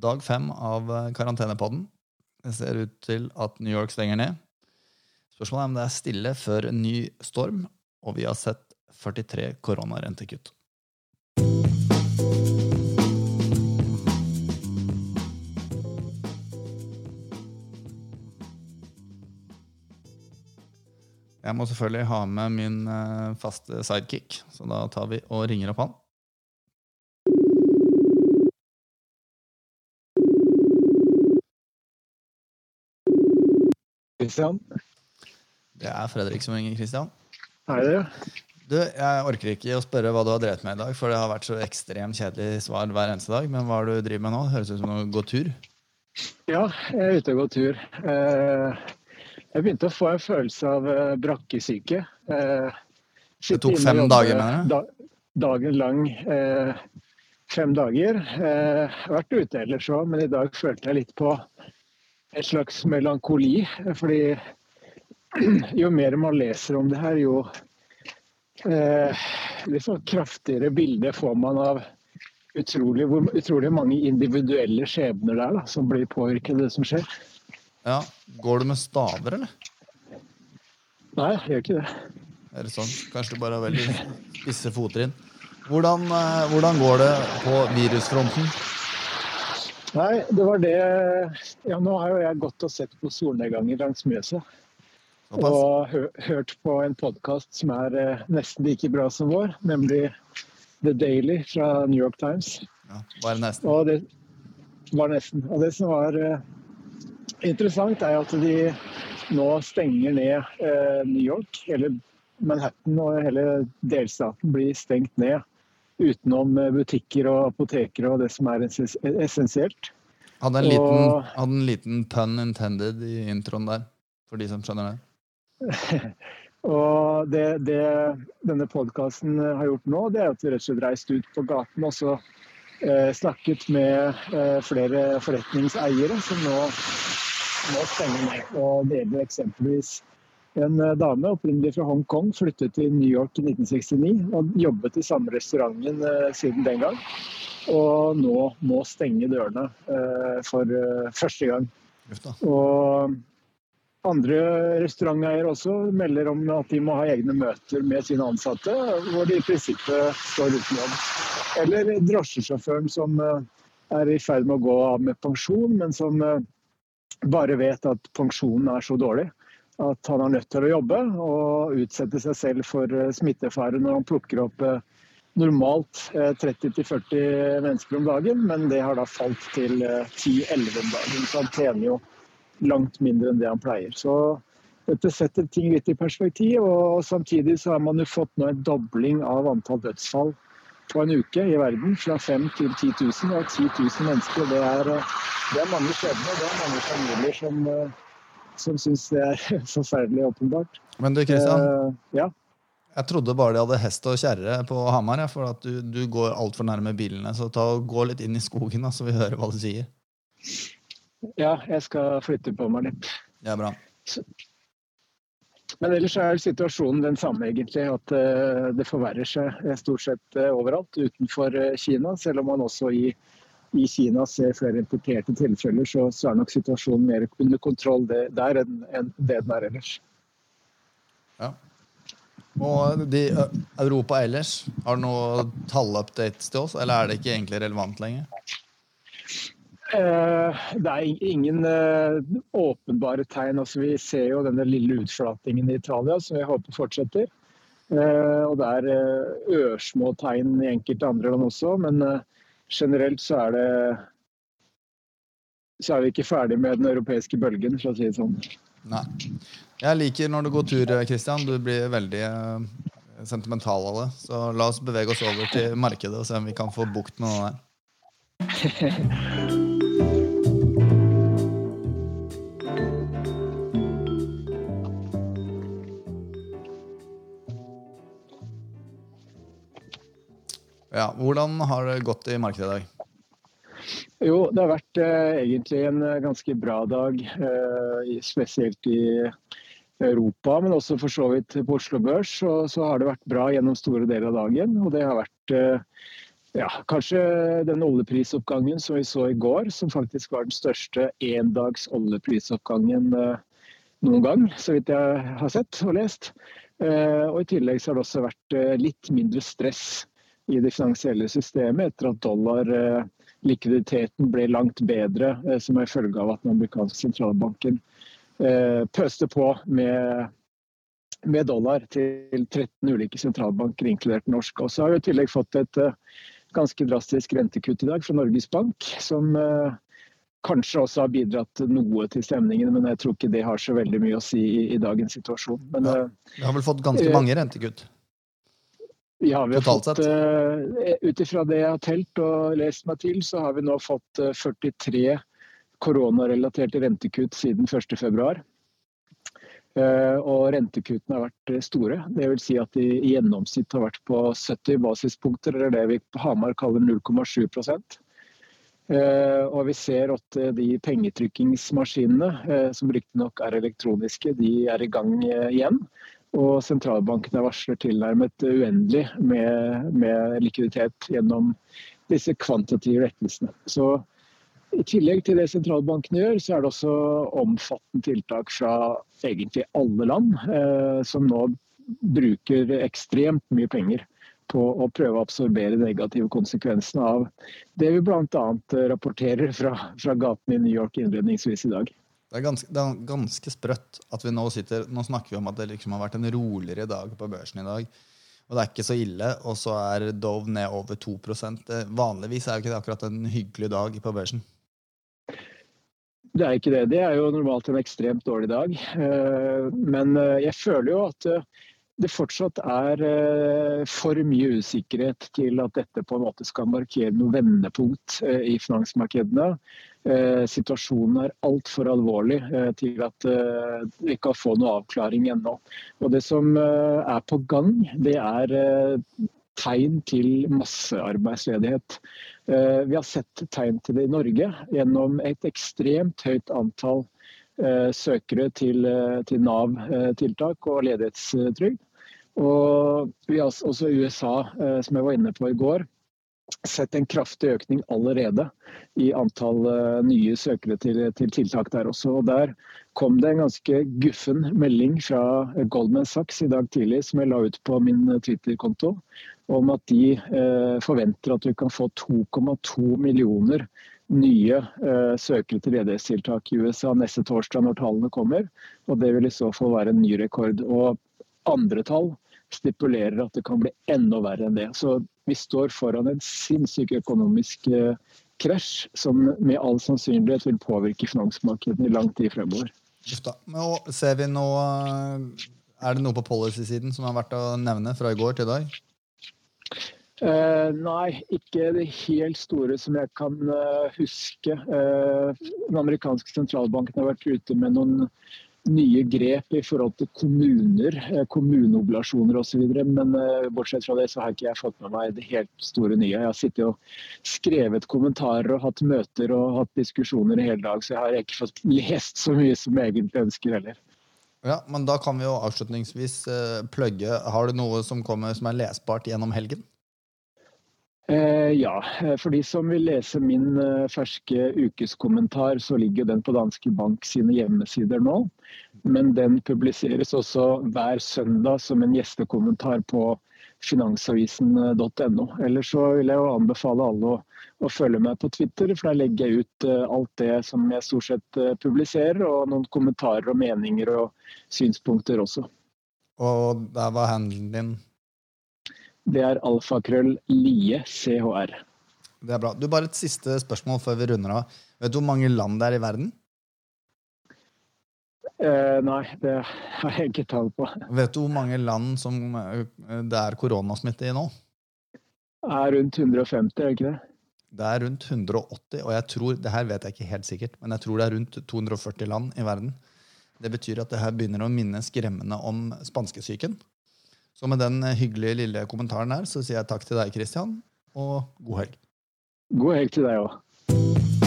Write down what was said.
dag fem av eh, karantenepodden. Det ser ut til at New York stenger ned. Spørsmålet er om det er stille før en ny storm, og vi har sett 43 koronarentekutt. Jeg må selvfølgelig ha med min eh, faste sidekick, så da tar vi og ringer opp han. Kristian? Det er Fredrik som ringer, Kristian. Hei, det? Du, Jeg orker ikke å spørre hva du har drevet med i dag, for det har vært så ekstremt kjedelig svar hver eneste dag. Men hva er det du driver med nå? Høres ut som du går tur. Ja, jeg er ute og går tur. Eh, Jeg begynte å få en følelse av eh, brakkesyke. Eh, Det tok fem dager, mener du? da- Dagen lang. Fem dager. Jeg har vært ute ellers òg, men i dag følte jeg litt på en slags melankoli. Fordi jo mer man leser om det her, jo eh, liksom kraftigere bilde får man av utrolig, hvor utrolig mange individuelle skjebner det er da, som blir påvirket av det som skjer. Ja, Går du med staver, eller? Nei, jeg gjør ikke det. Er det sånn. Kanskje du bare har veldig spisse fottrinn. Hvordan, eh, hvordan går det på virusfronten? Nei, det var det Ja, nå har jo jeg gått og sett på solnedganger langs Mjøsa. Og hørt på en podkast som er eh, nesten like bra som vår, nemlig The Daily fra New York Times. Ja, bare nesten. Og det var nesten. Og det som var eh, interessant, er at de nå stenger ned eh, New York. Hele Manhattan og hele delstaten blir stengt ned. Utenom eh, butikker og apoteker og det som er essensielt. Hadde en liten, og- hadde en liten pun intended i introen der, for de som skjønner det. Og det, det denne podkasten har gjort nå, det er at vi rett og slett reist ut på gaten og så eh, snakket med eh, flere forretningseiere som nå, nå stenger ned. Og deler eksempelvis en eh, dame opprinnelig fra Hongkong, flyttet til New York i 1969 og jobbet i samme restauranten eh, siden den gang. Og nå må stenge dørene eh, for første gang. Og andre restauranteiere også melder om at de må ha egne møter med sine ansatte, hvor de i prinsippet står uten jobb. Eller drosjesjåføren som er i ferd med å gå av med pensjon, men som bare vet at pensjonen er så dårlig at han er nødt til å jobbe og utsette seg selv for eh, smittefare når han plukker opp eh, normalt eh, 30-40 mennesker om dagen, men det har da falt til eh, 10-11 om dagen. Så han tjener jo langt mindre enn det han pleier. Så dette setter ting litt i perspektiv, og samtidig så har man jo fått nå en dobling av antall dødsfall på en uke i verden, fra 5 til 10 000. Og 10 000 mennesker, det er, eh, det er mange skjebner. Det er mange familier som, eh, som syns det er forferdelig åpenbart. Men du, Kristian. Uh, ja. Jeg trodde bare de hadde hest og kjerre på Hamar, ja, for at du, du går altfor nærme bilene. Så ta og gå litt inn i skogen, da, så vi hører hva du sier. ja, jeg skal flytte på meg litt. Det er bra. Men ellers er situasjonen den samme, egentlig. At uh, det forverrer seg eh, stort sett uh, overalt utenfor eh, Kina. Selv om man også i, i Kina ser flere importerte tilfeller, så, så er nok situasjonen mer under kontroll der enn enn det den er ellers. Ja. Og de, Europa ellers, har du noe tallupdates til oss, eller er det ikke egentlig relevant lenger? Eh, det er ingen eh, åpenbare tegn. Altså, vi ser jo denne lille utflatingen i Italia, som vi håper fortsetter. Eh, og det er eh, ørsmå tegn i enkelte andre land også, men eh, generelt så er det så er vi ikke ferdig med den europeiske bølgen, for å si det sånn. Nei. Jeg liker når du går tur, Kristian. Du blir veldig sentimental av det. Så la oss bevege oss over til markedet og se om vi kan få bukt med det der. Ja, Hvordan har det gått i markedet i dag? Jo, det har vært eh, egentlig en eh, ganske bra dag, eh, spesielt i Europa, men også for så vidt på Oslo Børs. Og så har det vært bra gjennom store deler av dagen. Og det har vært eh, ja, kanskje den oljeprisoppgangen som vi så i går, som faktisk var den største endags oljeprisoppgangen noen gang, så vidt jeg har sett og lest. Og I tillegg så har det også vært litt mindre stress i det finansielle systemet etter at dollarlikviditeten ble langt bedre som en følge av at den amerikanske sentralbanken pøste på med med dollar til 13 ulike sentralbanker, inkludert norsk. Og så har vi i tillegg fått et ganske drastisk rentekutt i dag fra Norges Bank, som kanskje også har bidratt noe til stemningen, men jeg tror ikke det har så veldig mye å si i, i dagens situasjon. Men, ja, vi har vel fått ganske mange rentekutt? Ja, vi har Totalt fått, uh, Ut ifra det jeg har telt og lest meg til, så har vi nå fått 43 koronarelaterte rentekutt siden 1.2. Eh, og rentekuttene har vært eh, store. Det vil si at de i gjennomsnitt har vært på 70 basispunkter, eller det vi på Hamar kaller 0,7 eh, og vi ser at de pengetrykkingsmaskinene, som riktignok er elektroniske, de er i gang igjen. Og sentralbankene varsler tilnærmet uendelig med, med likviditet gjennom disse kvantitative rettelsene. Så i tillegg til det sentralbankene gjør, så er det også omfattende tiltak fra egentlig alle land, eh, som nå bruker ekstremt mye penger på å prøve å absorbere negative konsekvensene av det vi bl.a. rapporterer fra, fra gatene i New York innledningsvis i dag. Det er, ganske, det er ganske sprøtt at vi nå sitter Nå snakker vi om at det liksom har vært en roligere dag på børsen i dag. Og det er ikke så ille, og så er Dove ned over 2 Vanligvis er jo ikke det akkurat en hyggelig dag på børsen. Det er ikke det. Det er jo normalt en ekstremt dårlig dag. Eh, men eh, jeg føler jo at eh, det fortsatt er for mye usikkerhet til at dette på en måte skal markere noe vendepunkt i finansmarkedene. Situasjonen er altfor alvorlig til at vi kan få noe avklaring ennå. Og Det som er på gang, det er tegn til massearbeidsledighet. Eh, vi har sett tegn til det i Norge gjennom et ekstremt høyt antall eh, søkere til, eh, til Nav-tiltak og ledighetstrygd. Og vi har også USA, som jeg var inne på i går, sett en kraftig økning allerede i antall nye søkere til, til, tiltak der også. Og Der kom det en ganske guffen melding fra Goldman Sachs i dag tidlig som jeg la ut på min Twitter-konto, om at de eh, forventer at vi kan få 2,2 millioner nye eh, søkere til ledighetstiltak i USA neste torsdag når tallene kommer. Og det vil i så fall være en ny rekord. Og andre tall stipulerer at det kan bli enda verre enn det. Så vi står foran en sinnssyk økonomisk eh, krasj som med all sannsynlighet vil påvirke finansmarkedene i lang tid fremover. Nå ser vi nå, Er det noe på policy-siden som har vært å nevne fra i går til i dag? Uh, nei, ikke det helt store som jeg kan uh, huske. Uh, den amerikanske sentralbanken har vært ute med noen nye grep i forhold til kommuner, kommuneoblasjoner osv. Men bortsett fra det så har ikke jeg fått med meg det helt store nye. Jeg har sittet og skrevet kommentarer og hatt møter og hatt diskusjoner i hele dag, så jeg har ikke fått lest så mye som jeg egentlig ønsker heller. Ja, men Da kan vi jo avslutningsvis plugge. Har du noe som kommer som er lesbart gjennom helgen? Eh, ja, for de som vil lese min eh, ferske ukeskommentar, så ligger den på Danske Bank sine hjemmesider nå. Men den publiseres også hver søndag som en gjestekommentar på finansavisen.no. Ellers så vil jeg jo anbefale alle å, å, følge meg på Twitter, for der legger jeg ut alt det som jeg stort sett publiserer, og noen kommentarer og meninger og synspunkter også. Og der var handelen din det er alfakrøll lie chr. Det er bra. Du, Bare et siste spørsmål før vi runder av. Vet du hvor mange land det er i verden? Eh, nei, det har jeg ikke tall på. Vet du hvor mange land som eh, det er koronasmitte i nå? Det er rundt 150, er det ikke det? Det er rundt 180, og jeg tror, det her vet jeg ikke helt sikkert, men jeg tror det er rundt 240 land i verden. Det betyr at det her begynner å minne skremmende om spanskesyken. Så med den hyggelige lille kommentaren her så sier jeg takk til deg, Christian, og god helg. God helg til deg òg.